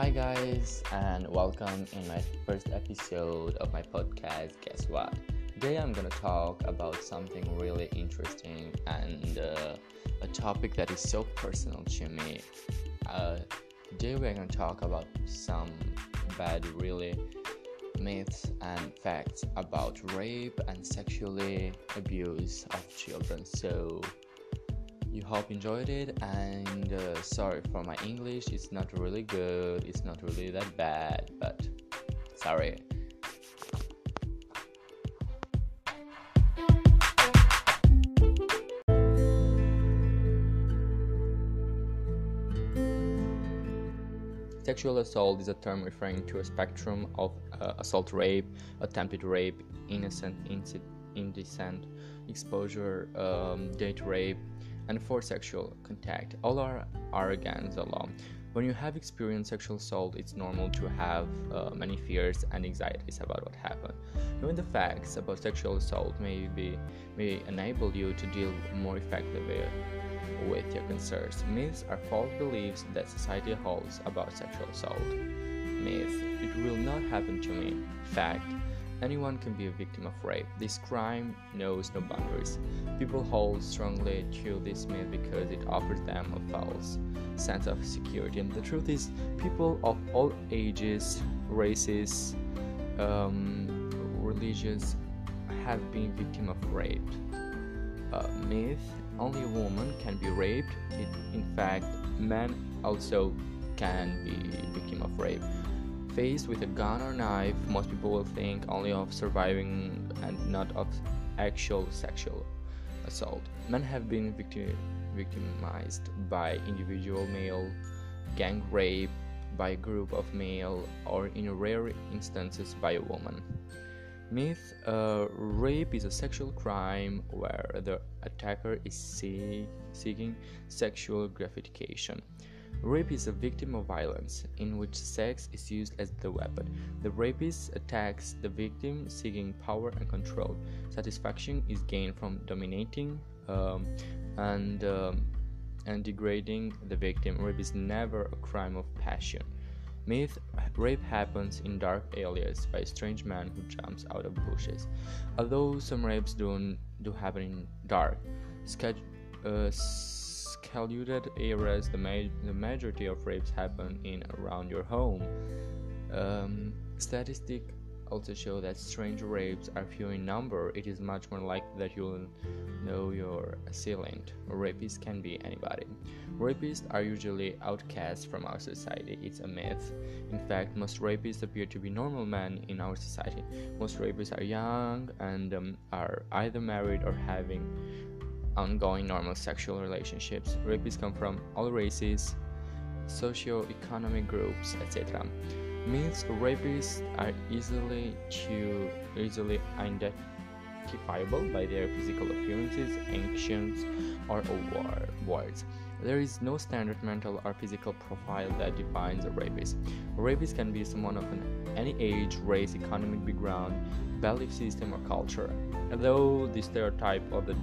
Hi, guys, and welcome in my first episode of my podcast. Guess what? Today I'm gonna talk about something really interesting and uh, a topic that is so personal to me. Uh, today we're gonna talk about some bad, really myths and facts about rape and sexually abuse of children. So you hope enjoyed it and uh, sorry for my english it's not really good it's not really that bad but sorry. Sexual assault is a term referring to a spectrum of uh, assault rape, attempted rape, innocent, indecent exposure, um, date rape, and for sexual contact. All are, are against the law. When you have experienced sexual assault, it's normal to have uh, many fears and anxieties about what happened. Knowing the facts about sexual assault may, be, may enable you to deal more effectively with your concerns. Myths are false beliefs that society holds about sexual assault. Myth, it will not happen to me. Fact, Anyone can be a victim of rape. This crime knows no boundaries. People hold strongly to this myth because it offers them a false sense of security. And the truth is, people of all ages, races, um, religions have been victim of rape. Uh, myth: only a woman can be raped. It, in fact, men also can be victim of rape. Faced with a gun or knife, most people will think only of surviving and not of actual sexual assault. Men have been victim- victimized by individual male, gang rape by a group of male, or in rare instances by a woman. Myth uh, Rape is a sexual crime where the attacker is see- seeking sexual gratification. Rape is a victim of violence in which sex is used as the weapon. The rapist attacks the victim seeking power and control. Satisfaction is gained from dominating um, and um, and degrading the victim. Rape is never a crime of passion. Myth rape happens in dark areas by a strange man who jumps out of bushes. Although some rapes do, do happen in dark, uh, secluded areas, the, ma- the majority of rapes happen in around your home. Um, statistics also show that strange rapes are few in number. It is much more likely that you'll know your assailant. Rapists can be anybody. Rapists are usually outcasts from our society. It's a myth. In fact, most rapists appear to be normal men in our society. Most rapists are young and um, are either married or having ongoing normal sexual relationships. Rapists come from all races, socio-economic groups, etc. Means rapists are easily to easily identifiable by their physical appearances, actions, or words. There is no standard mental or physical profile that defines a rapist. A rapist can be someone of an, any age, race, economic background, belief system, or culture. Although the stereotype of the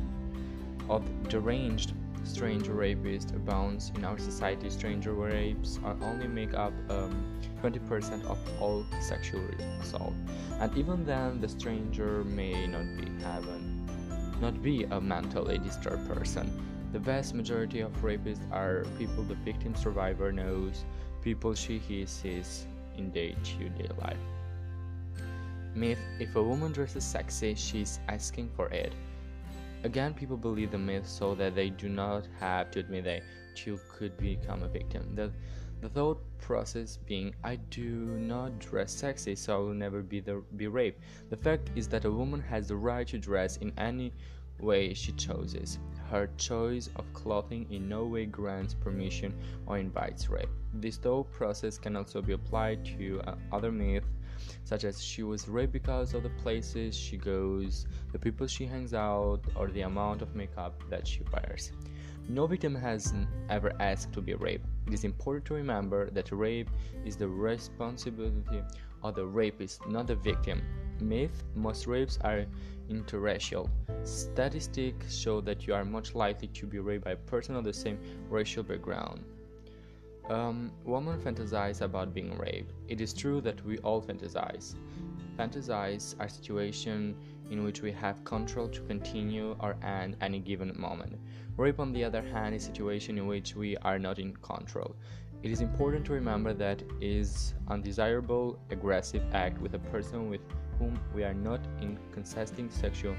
of deranged stranger rapists abounds in our society. Stranger rapes are only make up um, 20% of all sexual assault, and even then, the stranger may not be having, not be a mentally disturbed person. The vast majority of rapists are people the victim survivor knows, people she he sees in day-to-day life. Myth: If a woman dresses sexy, she's asking for it. Again, people believe the myth so that they do not have to admit they too could become a victim. The, the thought process being, I do not dress sexy, so I will never be, the, be raped. The fact is that a woman has the right to dress in any way she chooses. Her choice of clothing in no way grants permission or invites rape. This thought process can also be applied to uh, other myths such as she was raped because of the places she goes, the people she hangs out, or the amount of makeup that she wears. No victim has ever asked to be raped. It is important to remember that rape is the responsibility of the rapist, not the victim. Myth most rapes are interracial. Statistics show that you are much likely to be raped by a person of the same racial background. Um, women fantasize about being raped. It is true that we all fantasize. Fantasize are situations in which we have control to continue or end any given moment. Rape, on the other hand, is a situation in which we are not in control. It is important to remember that is undesirable, aggressive act with a person with whom we are not in consenting sexual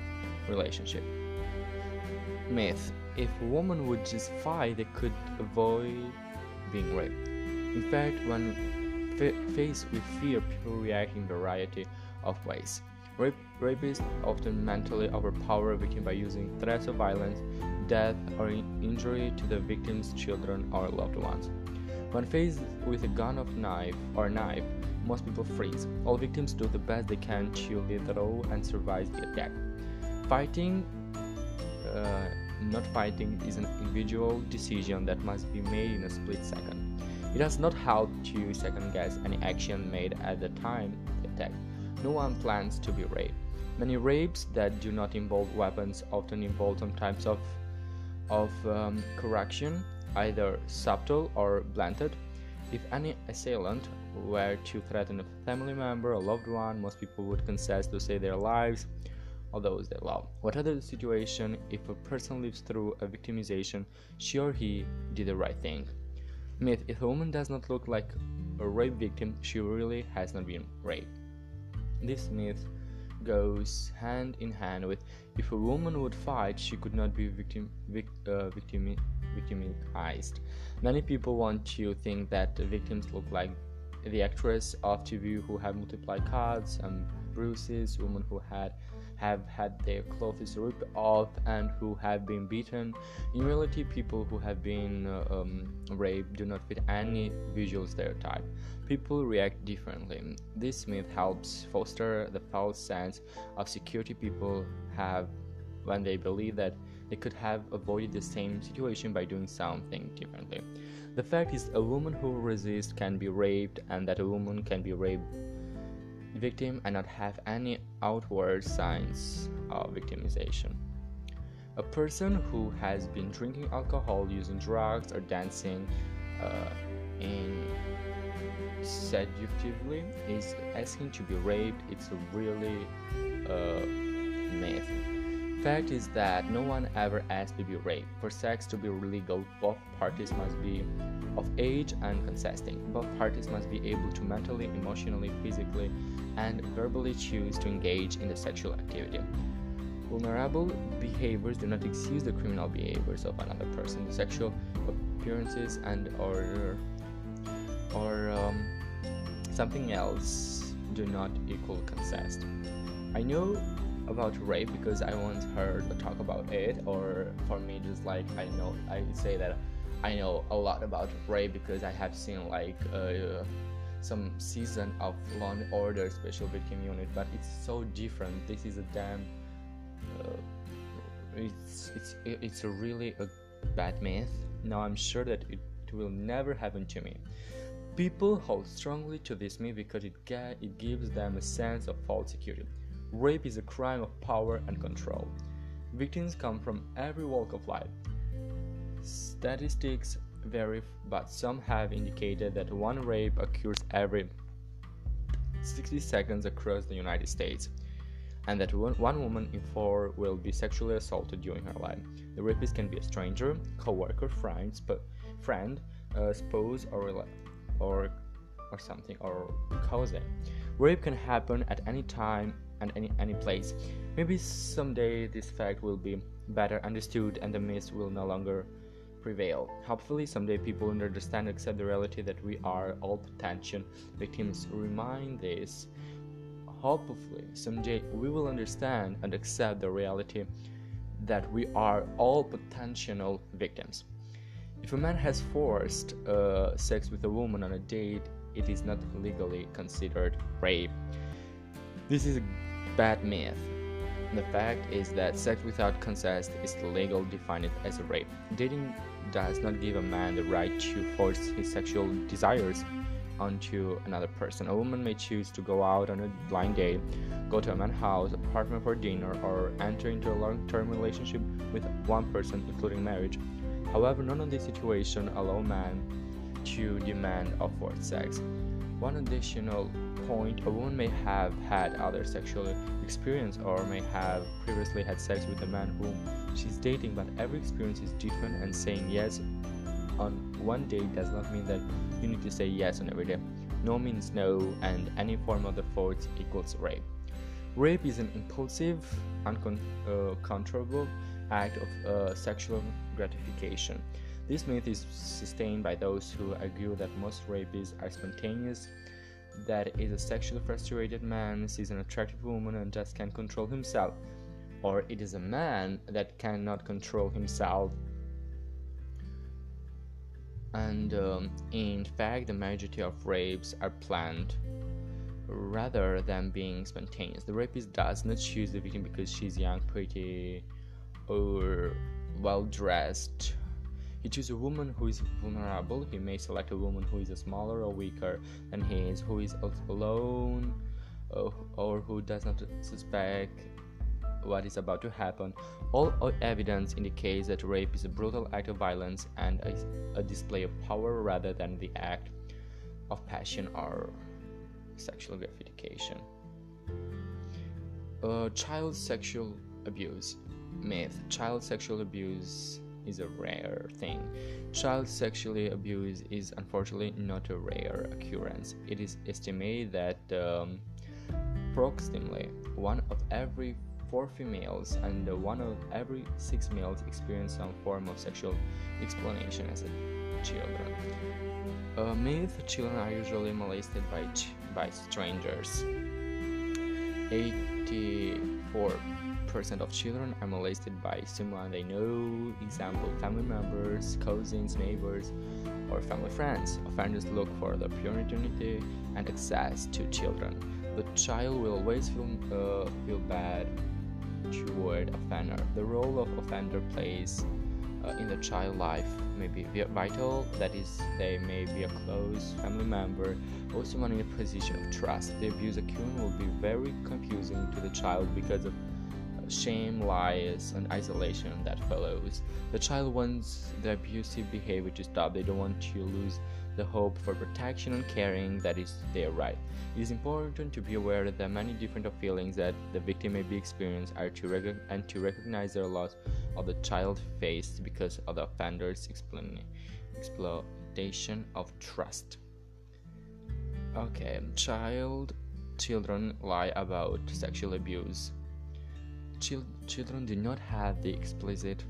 relationship. Myth: If a woman would just fight, they could avoid being raped. In fact, when fa- faced with fear, people react in a variety of ways. Rape, rapists often mentally overpower a victim by using threats of violence, death, or injury to the victim's children or loved ones. When faced with a gun of knife or knife, most people freeze. All victims do the best they can to withdraw and survive the attack. Fighting, uh, not fighting, is an individual decision that must be made in a split second. It does not help to second guess any action made at the time of attack. No one plans to be raped. Many rapes that do not involve weapons often involve some types of of um, correction, either subtle or blunted. If any assailant were to threaten a family member or loved one, most people would consent to save their lives or those they love. Whatever the situation, if a person lives through a victimization, she or he did the right thing. Myth If a woman does not look like a rape victim, she really has not been raped. This myth goes hand in hand with if a woman would fight, she could not be victim, vic, uh, victim, victimized. Many people want to think that victims look like the actress of TV who have multiplied cuts and bruises, women who had have had their clothes ripped off and who have been beaten. In reality, people who have been uh, um, raped do not fit any visual stereotype. People react differently. This myth helps foster the false sense of security people have when they believe that they could have avoided the same situation by doing something differently. The fact is, a woman who resists can be raped, and that a woman can be raped victim and not have any outward signs of victimization. A person who has been drinking alcohol, using drugs, or dancing uh, in seductively is asking to be raped. It's a really uh, myth. Fact is that no one ever asked to be raped. For sex to be legal, both parties must be of age and consenting. Both parties must be able to mentally, emotionally, physically, and verbally choose to engage in the sexual activity. Vulnerable behaviors do not excuse the criminal behaviors of another person. The sexual appearances and or or um, something else do not equal consent. I know about rape because I once heard a talk about it, or for me, just like I know, I say that I know a lot about rape because I have seen like uh, some season of Law and Order Special Victim Unit, but it's so different. This is a damn. Uh, it's it's it's a really a bad myth. Now I'm sure that it will never happen to me. People hold strongly to this myth because it, ga- it gives them a sense of false security. Rape is a crime of power and control. Victims come from every walk of life. Statistics vary, but some have indicated that one rape occurs every 60 seconds across the United States, and that one, woman in four will be sexually assaulted during her life. The rapist can be a stranger, co-worker, friend, sp- friend, uh, spouse, or or or something, or cousin. Rape can happen at any time and any any place. Maybe someday this fact will be better understood and the myth will no longer prevail. Hopefully someday people will understand and accept the reality that we are all potential victims. Remind this. Hopefully someday we will understand and accept the reality that we are all potential victims. If a man has forced uh, sex with a woman on a date, it is not legally considered rape. This is a bad myth. The fact is that sex without consent is legal defined as a rape. Dating does not give a man the right to force his sexual desires onto another person. A woman may choose to go out on a blind date, go to a man's house, apartment for dinner, or enter into a long-term relationship with one person, including marriage. However, none of these situations allow a man to demand forced sex. One additional point a woman may have had other sexual experience or may have previously had sex with a man whom she's dating, but every experience is different, and saying yes on one day does not mean that you need to say yes on every day. No means no, and any form of the force equals rape. Rape is an impulsive, uncontrollable uh, act of uh, sexual gratification. This myth is sustained by those who argue that most rapes are spontaneous, that is a sexually frustrated man sees an attractive woman and just can't control himself, or it is a man that cannot control himself. And um, in fact, the majority of rapes are planned rather than being spontaneous. The rapist does not choose the victim because she's young, pretty, or well dressed. He chooses a woman who is vulnerable. He may select a woman who is smaller or weaker than he is, who is alone, uh, or who does not suspect what is about to happen. All evidence indicates that rape is a brutal act of violence and a, a display of power rather than the act of passion or sexual gratification. Uh, child sexual abuse myth child sexual abuse is a rare thing. Child sexually abuse is unfortunately not a rare occurrence. It is estimated that um, approximately one of every four females and one of every six males experience some form of sexual explanation as a children. Uh, myth children are usually molested by, by strangers. 84 percent of children are molested by someone they know, example family members, cousins, neighbors, or family friends. Offenders look for the opportunity and access to children. The child will always feel, uh, feel bad toward offender. The role of offender plays uh, in the child life may be vital, that is, they may be a close family member or someone in a position of trust. The abuse occurring will be very confusing to the child because of shame, lies, and isolation that follows. The child wants the abusive behavior to stop, they don't want to lose the hope for protection and caring that is their right. It is important to be aware that many different feelings that the victim may be experiencing are to rec- and to recognize their loss of the child faced because of the offender's exploitation of trust. Okay, child children lie about sexual abuse Chil- children do not have the explicit,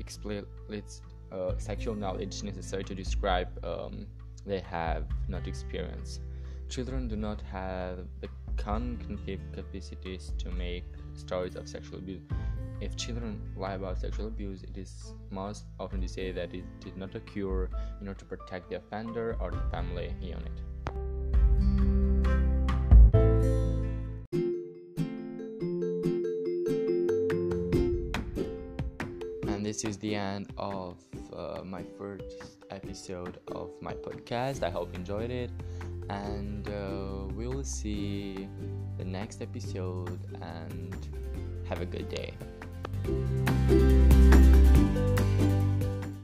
explicit uh, sexual knowledge necessary to describe um, they have not experienced. Children do not have the cognitive capacities to make stories of sexual abuse. If children lie about sexual abuse, it is most often to say that it did not occur in order to protect the offender or the family unit. This is the end of uh, my first episode of my podcast. I hope you enjoyed it, and uh, we'll see the next episode. And have a good day.